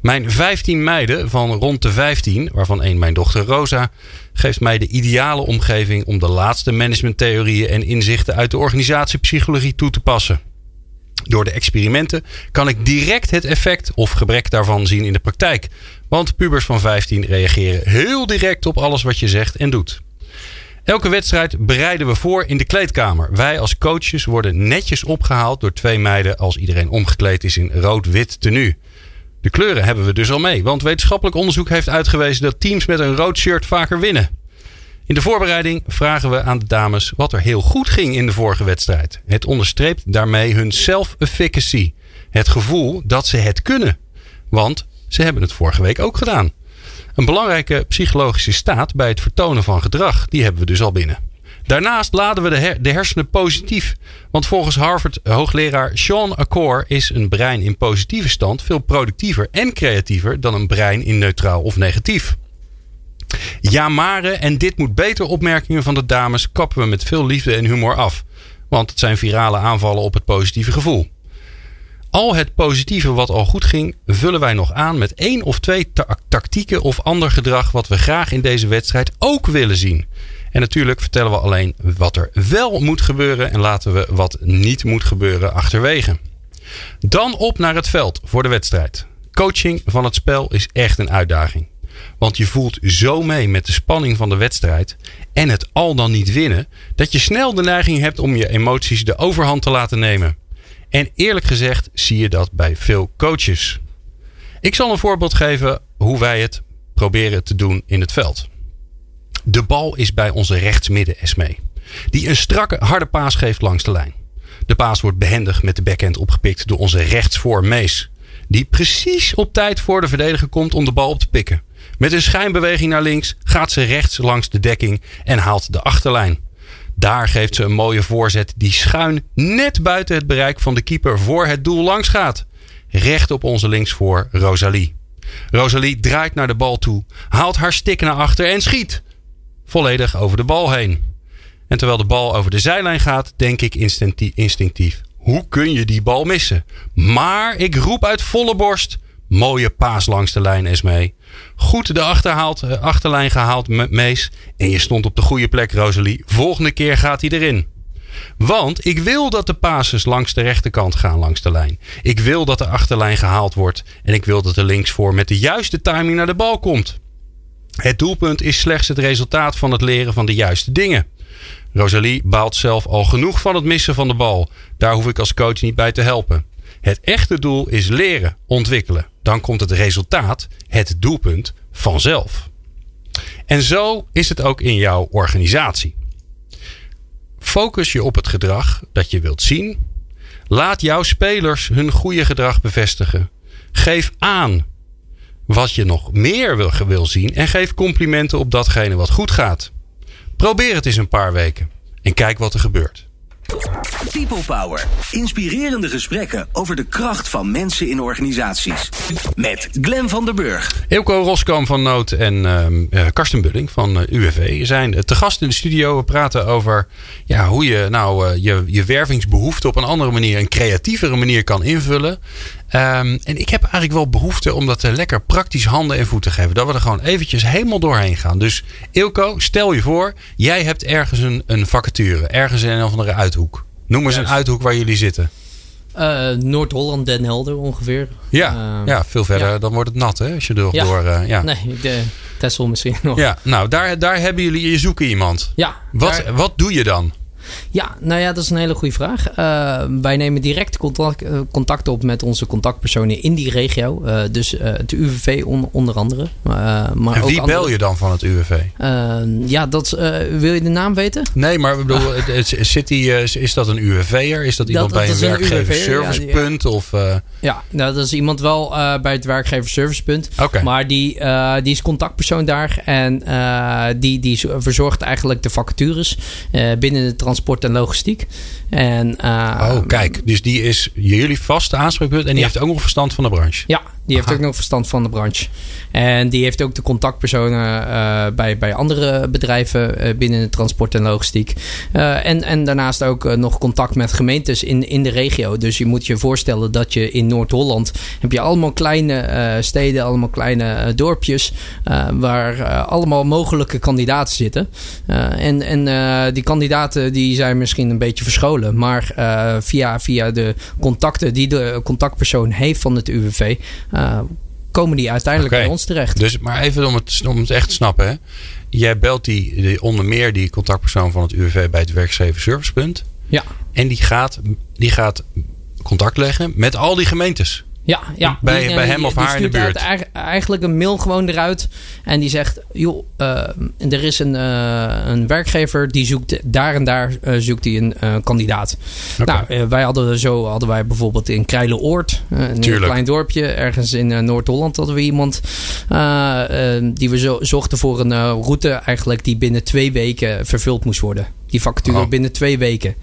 Mijn 15 meiden van rond de 15, waarvan één mijn dochter Rosa, geeft mij de ideale omgeving om de laatste managementtheorieën en inzichten uit de organisatiepsychologie toe te passen. Door de experimenten kan ik direct het effect of gebrek daarvan zien in de praktijk. Want pubers van 15 reageren heel direct op alles wat je zegt en doet. Elke wedstrijd bereiden we voor in de kleedkamer. Wij als coaches worden netjes opgehaald door twee meiden als iedereen omgekleed is in rood-wit tenue. De kleuren hebben we dus al mee, want wetenschappelijk onderzoek heeft uitgewezen dat teams met een rood shirt vaker winnen. In de voorbereiding vragen we aan de dames wat er heel goed ging in de vorige wedstrijd. Het onderstreept daarmee hun self-efficacy. Het gevoel dat ze het kunnen. Want ze hebben het vorige week ook gedaan. Een belangrijke psychologische staat bij het vertonen van gedrag, die hebben we dus al binnen. Daarnaast laden we de, de hersenen positief. Want volgens Harvard-hoogleraar Sean Accor is een brein in positieve stand veel productiever en creatiever dan een brein in neutraal of negatief. Ja, mare en dit moet beter opmerkingen van de dames kappen we met veel liefde en humor af. Want het zijn virale aanvallen op het positieve gevoel. Al het positieve wat al goed ging, vullen wij nog aan met één of twee tactieken of ander gedrag wat we graag in deze wedstrijd ook willen zien. En natuurlijk vertellen we alleen wat er wel moet gebeuren en laten we wat niet moet gebeuren achterwege. Dan op naar het veld voor de wedstrijd. Coaching van het spel is echt een uitdaging. Want je voelt zo mee met de spanning van de wedstrijd en het al dan niet winnen, dat je snel de neiging hebt om je emoties de overhand te laten nemen. En eerlijk gezegd zie je dat bij veel coaches. Ik zal een voorbeeld geven hoe wij het proberen te doen in het veld. De bal is bij onze rechtsmidden Esme. Die een strakke harde paas geeft langs de lijn. De paas wordt behendig met de backhand opgepikt door onze rechtsvoor Mees. Die precies op tijd voor de verdediger komt om de bal op te pikken. Met een schijnbeweging naar links gaat ze rechts langs de dekking en haalt de achterlijn. Daar geeft ze een mooie voorzet die schuin net buiten het bereik van de keeper voor het doel langs gaat. Recht op onze linksvoor Rosalie. Rosalie draait naar de bal toe, haalt haar stik naar achter en schiet volledig over de bal heen. En terwijl de bal over de zijlijn gaat, denk ik instinctief: hoe kun je die bal missen? Maar ik roep uit volle borst: mooie paas langs de lijn, Esmee. Goed de achterhaald, eh, achterlijn gehaald, Mees. En je stond op de goede plek, Rosalie. Volgende keer gaat hij erin. Want ik wil dat de passes langs de rechterkant gaan langs de lijn. Ik wil dat de achterlijn gehaald wordt. En ik wil dat de linksvoor met de juiste timing naar de bal komt. Het doelpunt is slechts het resultaat van het leren van de juiste dingen. Rosalie baalt zelf al genoeg van het missen van de bal. Daar hoef ik als coach niet bij te helpen. Het echte doel is leren, ontwikkelen. Dan komt het resultaat, het doelpunt, vanzelf. En zo is het ook in jouw organisatie. Focus je op het gedrag dat je wilt zien. Laat jouw spelers hun goede gedrag bevestigen. Geef aan wat je nog meer wil, wil zien en geef complimenten op datgene wat goed gaat. Probeer het eens een paar weken en kijk wat er gebeurt. People Power. Inspirerende gesprekken over de kracht van mensen in organisaties. Met Glen van der Burg. Eelco Roskam van Noot en uh, Karsten Bulling van eh, UWV zijn te gast in de studio. We praten over ja, hoe je nou uh, je, je wervingsbehoefte op een andere manier, een creatievere manier kan invullen. Um, en ik heb eigenlijk wel behoefte om dat lekker praktisch handen en voeten te geven. Dat we er gewoon eventjes helemaal doorheen gaan. Dus Ilko, stel je voor, jij hebt ergens een, een vacature. Ergens in een of andere uithoek. Noem eens een uithoek waar jullie zitten. Uh, Noord-Holland, Den Helder ongeveer. Ja, uh, ja veel verder. Ja. Dan wordt het nat hè, als je er ja. door... Uh, ja. Nee, de Tessel misschien nog. Ja, nou daar, daar hebben jullie... Je zoeken iemand. Ja. Wat, daar, wat doe je dan? Ja, nou ja, dat is een hele goede vraag. Uh, wij nemen direct contact, uh, contact op met onze contactpersonen in die regio. Uh, dus het UWV on, onder andere. maar en wie ook bel andere... je dan van het UWV? ja, dat, wil je de naam weten? Nee, maar ik bedoel, die, is dat een UWV'er? Is dat iemand dat, bij dat een werkgeversservicepunt? Ja. Of, ja nou, dat is iemand wel bij het werkgeversservicepunt. Okay. Maar die, die is contactpersoon daar. En die, die verzorgt eigenlijk de vacatures binnen de transport logistiek. En, uh, oh, kijk. Dus die is jullie vaste aanspreekpunt. En die ja. heeft ook nog verstand van de branche. Ja, die heeft ook nog verstand van de branche. En die heeft ook de contactpersonen uh, bij, bij andere bedrijven uh, binnen de transport en logistiek. En, en daarnaast ook nog contact met gemeentes in, in de regio. Dus je moet je voorstellen dat je in Noord-Holland heb je allemaal kleine steden, allemaal kleine dorpjes. waar allemaal mogelijke kandidaten zitten. en en die kandidaten die zijn misschien een beetje verscholen. Maar via, via de contacten die de contactpersoon heeft van het UWV uh, komen die uiteindelijk okay. bij ons terecht. Dus, maar even om het, om het echt te snappen. Hè? Jij belt die, die, onder meer die contactpersoon van het UWV bij het werkgever servicepunt. Ja. En die gaat, die gaat contact leggen met al die gemeentes. Ja, ja. Bij, die, bij hem of die haar in de buurt. eigenlijk een mail gewoon eruit. En die zegt: joh, uh, er is een, uh, een werkgever die zoekt daar en daar uh, zoekt hij een kandidaat. Okay. Nou, wij hadden zo hadden wij bijvoorbeeld in Krijlenoord, een klein dorpje, ergens in Noord-Holland hadden we iemand die we zo, zochten voor een route eigenlijk die binnen twee weken vervuld moest worden. Die vacature Oh. binnen twee weken.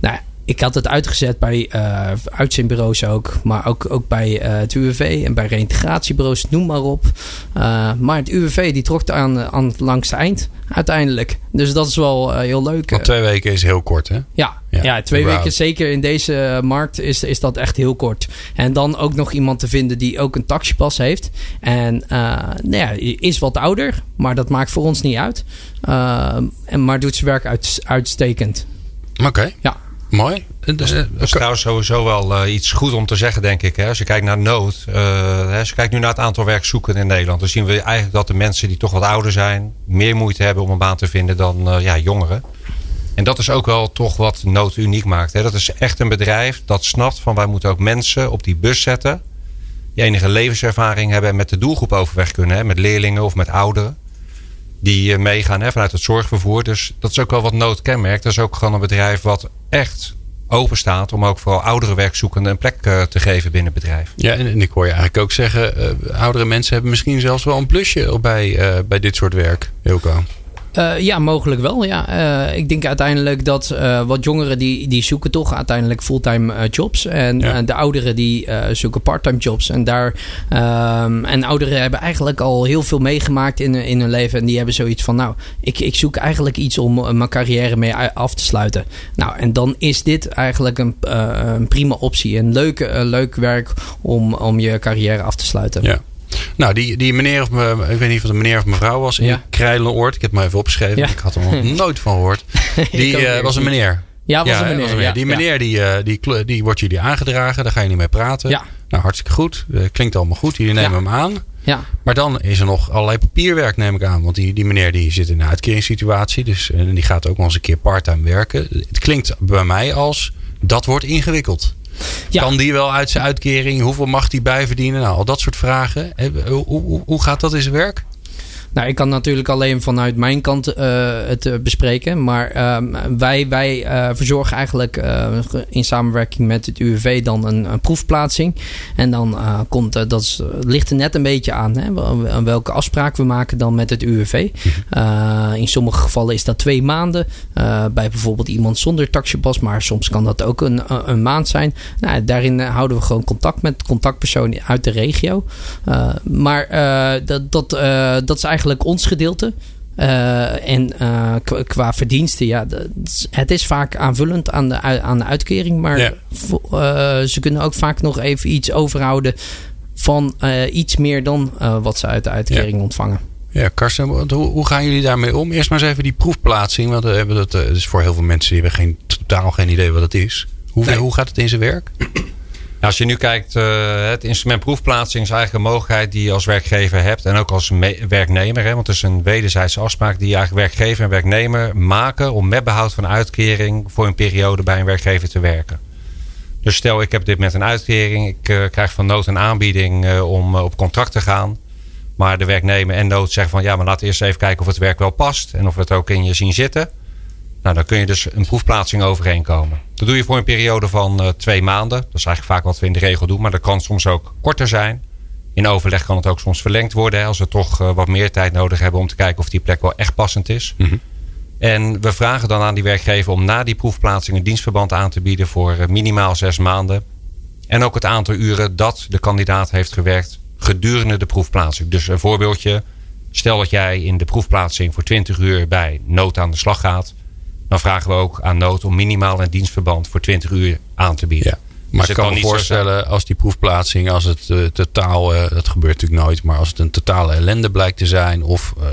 Nou, ik had het uitgezet bij uh, uitzendbureaus ook. Maar ook, ook bij uh, het UWV en bij reïntegratiebureaus, noem maar op. Uh, maar het UWV die trok aan, aan het langste eind uiteindelijk. Dus dat is wel heel leuk. Want twee weken is heel kort, hè? Ja, ja, ja twee weken zeker in deze markt is, is dat echt heel kort. En dan ook nog iemand te vinden die ook een taxipas heeft. En nou ja, is wat ouder, maar dat maakt voor ons niet uit. en, maar doet zijn werk uit, uitstekend. Oké. Okay. Ja. Mooi. Dat is, dat is trouwens sowieso wel uh, iets goed om te zeggen, denk ik. Hè. Als je kijkt naar nood. Uh, als je kijkt nu naar het aantal werkzoekenden in Nederland. Dan zien we eigenlijk dat de mensen die toch wat ouder zijn. meer moeite hebben om een baan te vinden dan uh, ja, jongeren. En dat is ook wel toch wat nood uniek maakt. Hè. Dat is echt een bedrijf dat snapt van wij moeten ook mensen op die bus zetten. Die enige levenservaring hebben en met de doelgroep overweg kunnen. Hè. Met leerlingen of met ouderen die meegaan hè, vanuit het zorgvervoer. Dus dat is ook wel wat nood kenmerkt. Dat is ook gewoon een bedrijf wat echt open staat om ook vooral oudere werkzoekenden een plek uh, te geven binnen het bedrijf. Ja, en, ik hoor je eigenlijk ook zeggen, uh, oudere mensen hebben misschien zelfs wel een plusje bij, bij dit soort werk, Hilco. Uh, ja, mogelijk wel. Ja. Uh, ik denk uiteindelijk dat uh, wat jongeren die, die zoeken toch uiteindelijk fulltime jobs. En Ja. de ouderen die zoeken parttime jobs. En, daar, um, en ouderen hebben eigenlijk al heel veel meegemaakt in, in hun leven. En die hebben zoiets van, nou, ik, ik zoek eigenlijk iets om mijn carrière mee af te sluiten. Nou, en dan is dit eigenlijk een, een prima optie. Een leuk, leuk werk om, om je carrière af te sluiten. Ja. Nou, die, die meneer of me, ik weet niet of het een meneer of mevrouw was in Ja. Krijlenoord. Ik heb maar even opgeschreven. Ja. Ik had er nog (laughs) nooit van gehoord. (laughs) Die uh, weer was een meneer. Ja, was Ja, een meneer. was ja, Die meneer die, uh, die, kl- die wordt jullie aangedragen. Daar ga je niet mee praten. Ja. Nou, hartstikke goed. Uh, klinkt allemaal goed. Jullie nemen hem aan. Ja. Maar dan is er nog allerlei papierwerk, neem ik aan. Want die, die meneer die zit in een uitkeringssituatie. Dus en die gaat ook nog eens een keer parttime werken. Het klinkt bij mij als dat wordt ingewikkeld. Kan die wel uit zijn uitkering? Hoeveel mag die bijverdienen? Nou, al dat soort vragen. Hoe, hoe, hoe gaat dat in zijn werk? Nou, ik kan natuurlijk alleen vanuit mijn kant uh, het uh, bespreken. Maar uh, wij, wij uh, verzorgen eigenlijk in samenwerking met het UWV dan een, een proefplaatsing. En dan komt, dat is, ligt er net een beetje aan hè, welke afspraak we maken dan met het UWV. in sommige gevallen is dat twee maanden. bij bijvoorbeeld iemand zonder taxipas. Maar soms kan dat ook een, een maand zijn. Nou, daarin houden we gewoon contact met contactpersonen uit de regio. maar dat, dat, dat is eigenlijk eigenlijk ons gedeelte. Uh, en uh, qua verdiensten, ja, het is vaak aanvullend aan de, aan de uitkering. Maar Ja. uh, ze kunnen ook vaak nog even iets overhouden van iets meer dan wat ze uit de uitkering ontvangen. Ja, Karsten, hoe, hoe gaan jullie daarmee om? Eerst maar eens even die proefplaatsing. Want we hebben dat, is voor heel veel mensen die hebben geen, totaal geen idee wat het is. Hoe, Nee. hoe gaat het in zijn werk? Als je nu kijkt, uh, het instrument proefplaatsing is eigenlijk een mogelijkheid die je als werkgever hebt. En ook als werknemer. Hè, want het is een wederzijdse afspraak die eigenlijk werkgever en werknemer maken. om met behoud van uitkering voor een periode bij een werkgever te werken. Dus stel ik heb dit met een uitkering. Ik uh, krijg van nood een aanbieding uh, om op contract te gaan. Maar de werknemer en nood zeggen van ja, maar laat eerst even kijken of het werk wel past. En of we het ook in je zien zitten. Nou, dan kun je dus een proefplaatsing overeenkomen. Dat doe je voor een periode van uh, twee maanden. Dat is eigenlijk vaak wat we in de regel doen. Maar dat kan soms ook korter zijn. In overleg kan het ook soms verlengd worden. Hè, als we toch uh, wat meer tijd nodig hebben om te kijken of die plek wel echt passend is. Mm -hmm. En we vragen dan aan die werkgever om na die proefplaatsing een dienstverband aan te bieden voor uh, minimaal zes maanden. En ook het aantal uren dat de kandidaat heeft gewerkt gedurende de proefplaatsing. Dus een voorbeeldje. Stel dat jij in de proefplaatsing voor 20 uur bij nood aan de slag gaat dan vragen we ook aan nood om minimaal een dienstverband voor 20 uur aan te bieden. Ja. Maar dus ik kan me voorstellen, als die proefplaatsing, als het uh, totaal, uh, dat gebeurt natuurlijk nooit, maar als het een totale ellende blijkt te zijn, of, uh,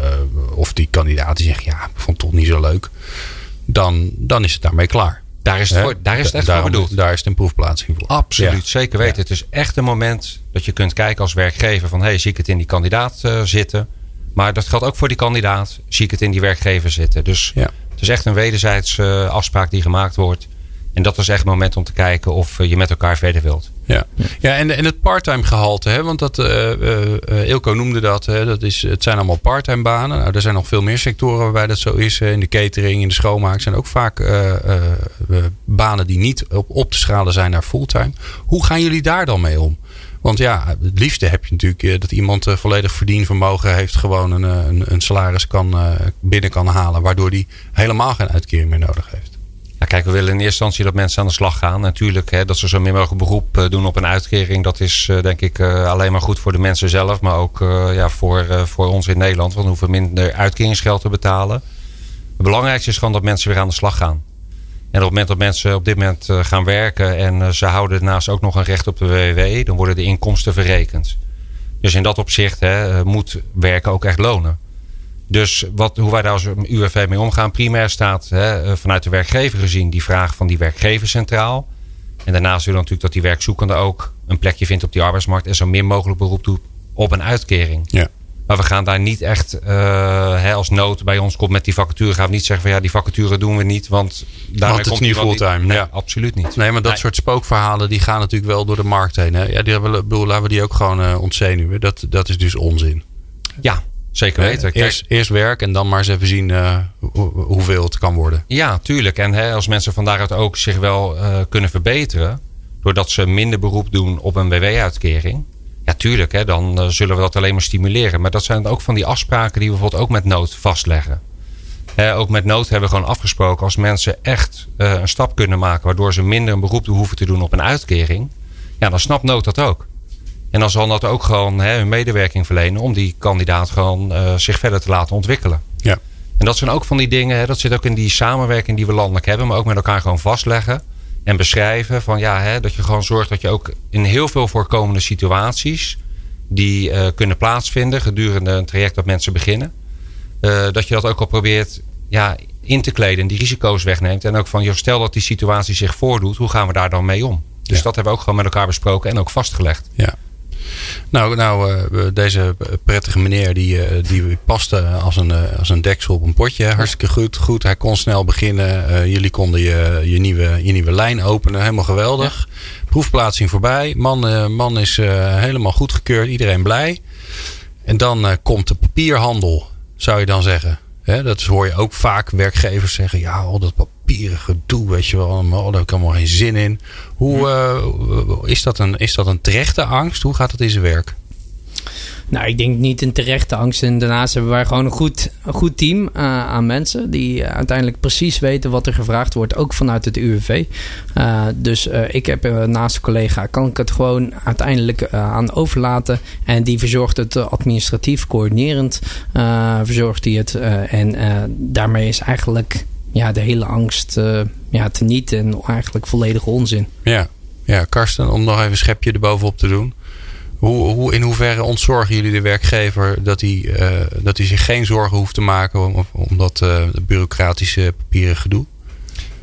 of die kandidaat die zegt, ja, ik vond het toch niet zo leuk, dan, dan is het daarmee klaar. Daar is het, voor, daar is het echt voor bedoeld. Daar is het een proefplaatsing voor. Absoluut, ja. zeker weten. Ja. Het is echt een moment dat je kunt kijken als werkgever van, hé, hey, zie ik het in die kandidaat zitten? Maar dat geldt ook voor die kandidaat, zie ik het in die werkgever zitten. Dus ja. Is echt een wederzijds uh, afspraak die gemaakt wordt. En dat is echt het moment om te kijken of je met elkaar verder wilt. Ja, ja en, en het parttime gehalte, hè? want dat, Ilko noemde dat, hè? dat is, het zijn allemaal parttime banen. Nou, er zijn nog veel meer sectoren waarbij dat zo is. In de catering, in de schoonmaak zijn ook vaak banen die niet op, op te schalen zijn naar fulltime. Hoe gaan jullie daar dan mee om? Want ja, het liefste heb je natuurlijk eh, dat iemand eh, volledig verdienvermogen heeft, gewoon een, eh, een, een salaris kan, binnen kan halen, waardoor die helemaal geen uitkering meer nodig heeft. Ja, kijk, we willen in eerste instantie dat mensen aan de slag gaan. Natuurlijk, hè, dat ze zo min mogelijk beroep doen op een uitkering. Dat is denk ik alleen maar goed voor de mensen zelf. Maar ook ja, voor, voor ons in Nederland. Want we hoeven minder uitkeringsgeld te betalen. Het belangrijkste is gewoon dat mensen weer aan de slag gaan. En op het moment dat mensen op dit moment eh, gaan werken en eh, ze houden daarnaast ook nog een recht op de WW, dan worden de inkomsten verrekend. Dus in dat opzicht hè, eh, moet werken ook echt lonen. Dus wat, hoe wij daar als UWV mee omgaan, primair staat hè, vanuit de werkgever gezien die vraag van die werkgever centraal. En daarnaast willen we natuurlijk dat die werkzoekende ook een plekje vindt op die arbeidsmarkt en zo min mogelijk beroep doet op een uitkering. Ja. Maar we gaan daar niet echt uh, hè, als nood bij ons komt met die vacature. Gaan we niet zeggen van ja, die vacature doen we niet. Want daar komt het niet fulltime. Nee, ja. absoluut niet. Nee, maar dat soort spookverhalen die gaan natuurlijk wel door de markt heen. Hè? Ja, die hebben, bedoel, laten we die ook gewoon uh, ontzenuwen. Dat, dat is dus onzin. Ja, zeker weten. Kijk, eerst, eerst werk en dan maar eens even zien uh, hoeveel het kan worden. Ja, tuurlijk. En hè, als mensen van daaruit ook zich wel kunnen verbeteren. Doordat ze minder beroep doen op een WW-uitkering ja, tuurlijk, hè, dan uh, zullen we dat alleen maar stimuleren. Maar dat zijn ook van die afspraken die we bijvoorbeeld ook met nood vastleggen. Ook met nood hebben we gewoon afgesproken als mensen echt uh, een stap kunnen maken. waardoor ze minder een beroep hoeven te doen op een uitkering. Ja, dan snapt nood dat ook. En dan zal dat ook gewoon hè, hun medewerking verlenen. om die kandidaat gewoon zich verder te laten ontwikkelen. Ja. En dat zijn ook van die dingen, hè, dat zit ook in die samenwerking die we landelijk hebben. maar ook met elkaar gewoon vastleggen en beschrijven. Van ja, hè, dat je gewoon zorgt dat je ook in heel veel voorkomende situaties die uh, kunnen plaatsvinden gedurende een traject dat mensen beginnen. Uh, dat je dat ook al probeert ja, in te kleden en die risico's wegneemt. En ook van, joh, stel dat die situatie zich voordoet, hoe gaan we daar dan mee om? Dus dat hebben we ook gewoon met elkaar besproken en ook vastgelegd. Ja. Nou, nou uh, deze prettige meneer die, uh, die paste als een, uh, als een deksel op een potje. Hartstikke goed. goed. Hij kon snel beginnen. jullie konden je, je, nieuwe, je nieuwe lijn openen. Helemaal geweldig. Ja. Proefplaatsing voorbij. Man, man is helemaal goedgekeurd. Iedereen blij. En dan komt de papierhandel, zou je dan zeggen. Hè, dat hoor je ook vaak werkgevers zeggen. Ja, al dat papieren gedoe, weet je wel. Oh, daar heb ik allemaal geen zin in. Hoe, uh, is, dat een, is dat een terechte angst? Hoe gaat het in zijn werk? Nou, ik denk niet een terechte angst. En daarnaast hebben wij gewoon een goed, goed team uh, aan mensen. Die uh, uiteindelijk precies weten wat er gevraagd wordt. Ook vanuit het UWV. Uh, dus ik heb naast een collega. Kan ik het gewoon uiteindelijk aan overlaten. En die verzorgt het administratief, coördinerend. verzorgt hij het. en daarmee is eigenlijk ja, de hele angst ja, teniet. En eigenlijk volledige onzin. Ja. Ja, Karsten, om nog even een schepje erbovenop te doen. Hoe, hoe, in hoeverre ontzorgen jullie de werkgever dat hij, uh, dat hij zich geen zorgen hoeft te maken om, om dat uh, bureaucratische papieren gedoe?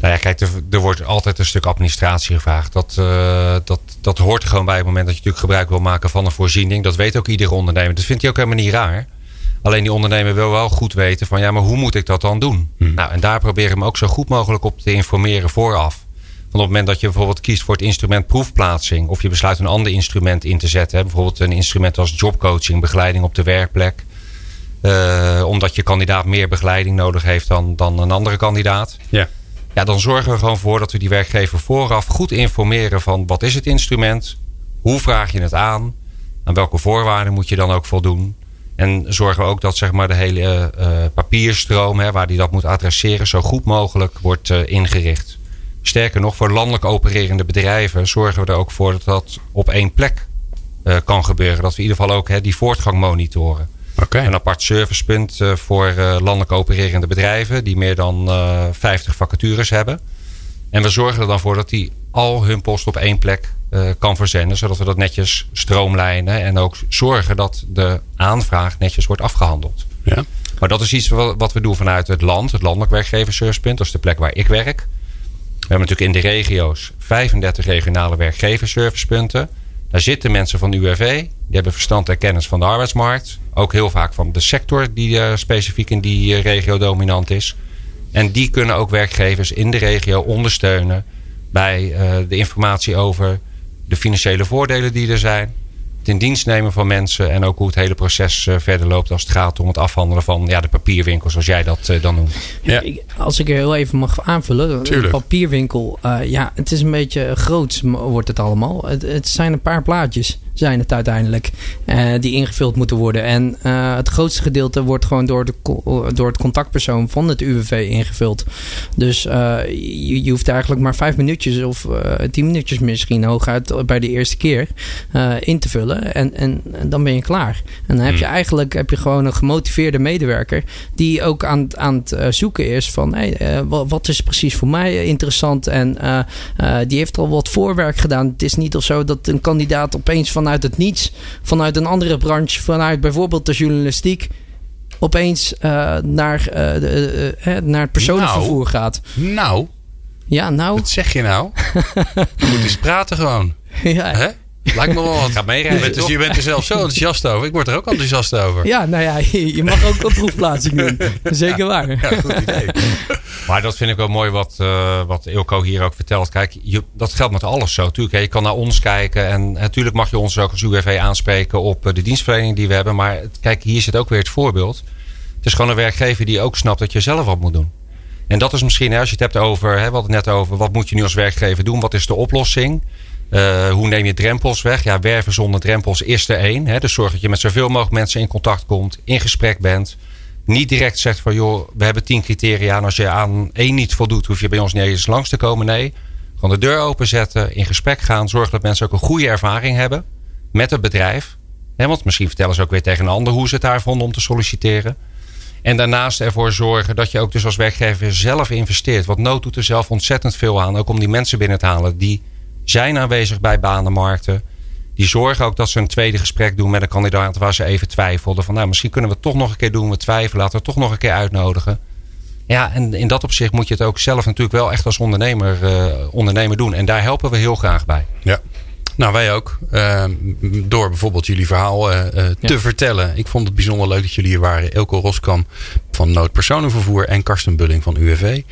Nou ja, kijk, er, er wordt altijd een stuk administratie gevraagd. Dat, uh, dat, dat hoort er gewoon bij op het moment dat je natuurlijk gebruik wil maken van een voorziening. Dat weet ook iedere ondernemer. Dat vindt hij ook helemaal niet raar. Alleen die ondernemer wil wel goed weten van ja, maar hoe moet ik dat dan doen? Hmm. Nou, en daar proberen we hem ook zo goed mogelijk op te informeren vooraf. Op het moment dat je bijvoorbeeld kiest voor het instrument proefplaatsing, of je besluit een ander instrument in te zetten, hè, bijvoorbeeld een instrument als jobcoaching, begeleiding op de werkplek, uh, omdat je kandidaat meer begeleiding nodig heeft dan, dan een andere kandidaat. Ja. Ja, dan zorgen we gewoon voor dat we die werkgever vooraf goed informeren van wat is het instrument, hoe vraag je het aan, aan welke voorwaarden moet je dan ook voldoen. En zorgen we ook dat zeg maar, de hele uh, papierstroom, hè, waar die dat moet adresseren, zo goed mogelijk wordt uh, ingericht. Sterker nog, voor landelijk opererende bedrijven zorgen we er ook voor dat dat op één plek kan gebeuren. Dat we in ieder geval ook hè, die voortgang monitoren. Okay. Een apart servicepunt uh, voor uh, landelijk opererende bedrijven die meer dan uh, 50 vacatures hebben. En we zorgen er dan voor dat die al hun post op één plek kan verzenden, zodat we dat netjes stroomlijnen en ook zorgen dat de aanvraag netjes wordt afgehandeld. Ja. Maar dat is iets wat we doen vanuit het land, het landelijk werkgeversservicepunt. Dat is de plek waar ik werk. We hebben natuurlijk in de regio's 35 regionale werkgeversservicepunten. Daar zitten mensen van UWV, die hebben verstand en kennis van de arbeidsmarkt. Ook heel vaak van de sector die uh, specifiek in die uh, regio dominant is. En die kunnen ook werkgevers in de regio ondersteunen bij uh, de informatie over de financiële voordelen die er zijn. Het in dienst nemen van mensen en ook hoe het hele proces verder loopt als het gaat om het afhandelen van ja, de papierwinkel, zoals jij dat dan noemt. Ja. Als ik er heel even mag aanvullen. Tuurlijk. Een papierwinkel, ja, het is een beetje groots wordt het allemaal. Het, het zijn een paar plaatjes zijn het uiteindelijk. Uh, die ingevuld moeten worden. En uh, het grootste gedeelte wordt gewoon door, de, door het contactpersoon van het UWV ingevuld. Dus uh, je, je, hoeft eigenlijk maar vijf minuutjes of tien minuutjes misschien hooguit bij de eerste keer in te vullen. En, en, en, dan ben je klaar. En dan heb je eigenlijk heb je gewoon een gemotiveerde medewerker die ook aan, aan het zoeken is van hey, wat, wat, is precies voor mij interessant. En die heeft al wat voorwerk gedaan. Het is niet of zo dat een kandidaat opeens van vanuit het niets, vanuit een andere branche, vanuit bijvoorbeeld de journalistiek, opeens uh, naar, uh, de, uh, naar het personenvervoer nou, gaat. Nou. Ja, nou. Wat zeg je nou? (laughs) je moet eens praten gewoon. Ja. Hè? Lijkt me wel wat. Ga meerijden, je, bent, dus, je bent er zelf zo enthousiast over. Ik word er ook enthousiast over. Ja, nou ja, je mag ook een proefplaatsing doen. Zeker waar. Ja, goed idee. (laughs) Maar dat vind ik wel mooi wat, uh, wat Ilko hier ook vertelt. Kijk, je, dat geldt met alles zo. Tuurlijk, je kan naar ons kijken. En natuurlijk mag je ons ook als UWV aanspreken op de dienstverlening die we hebben. Maar kijk, hier zit ook weer het voorbeeld. Het is gewoon een werkgever die ook snapt dat je zelf wat moet doen. En dat is misschien, hè, als je het hebt over, hè, we hadden het net over, wat moet je nu als werkgever doen? Wat is de oplossing? Uh, hoe neem je drempels weg? Ja, werven zonder drempels is er één. Hè? Dus zorg dat je met zoveel mogelijk mensen in contact komt, in gesprek bent. Niet direct zegt van joh, we hebben tien criteria. En als je aan één niet voldoet, hoef je bij ons niet eens langs te komen. Nee, gewoon de deur openzetten, in gesprek gaan. Zorg dat mensen ook een goede ervaring hebben met het bedrijf. Want misschien vertellen ze ook weer tegen een ander hoe ze het daar vonden om te solliciteren. En daarnaast ervoor zorgen dat je ook dus als werkgever zelf investeert. Want nood doet er zelf ontzettend veel aan. Ook om die mensen binnen te halen die zijn aanwezig bij banenmarkten. Die zorgen ook dat ze een tweede gesprek doen met een kandidaat waar ze even twijfelden. Van nou, misschien kunnen we het toch nog een keer doen. We twijfelen, laten we het toch nog een keer uitnodigen. Ja, en in dat opzicht moet je het ook zelf natuurlijk wel echt als ondernemer, uh, ondernemer doen. En daar helpen we heel graag bij. Ja. Nou, wij ook. Uh, door bijvoorbeeld jullie verhaal uh, te ja. vertellen. Ik vond het bijzonder leuk dat jullie hier waren. Elko Roskam van Noodpersonenvervoer en Karsten Bulling van UWV.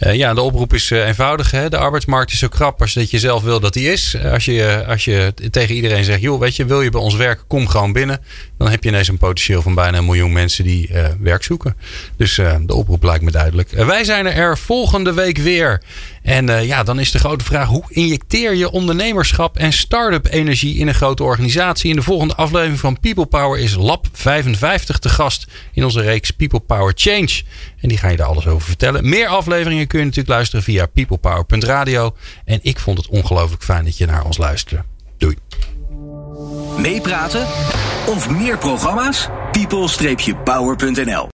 Uh, ja, de oproep is eenvoudig. Hè? De arbeidsmarkt is zo krap als dat je zelf wil dat die is. Als je, als je tegen iedereen zegt, joh, weet je, wil je bij ons werken, kom gewoon binnen. Dan heb je ineens een potentieel van bijna een miljoen mensen die werk zoeken. Dus de oproep lijkt me duidelijk. wij zijn er volgende week weer. En uh, ja, dan is de grote vraag: hoe injecteer je ondernemerschap en start-up energie in een grote organisatie? In de volgende aflevering van People Power is Lab 55 te gast in onze reeks People Change. En die ga je daar alles over vertellen. Meer afleveringen kun je natuurlijk luisteren via peoplepower.radio. En ik vond het ongelooflijk fijn dat je naar ons luisterde. Doei. Meepraten of meer programma's? people-power.nl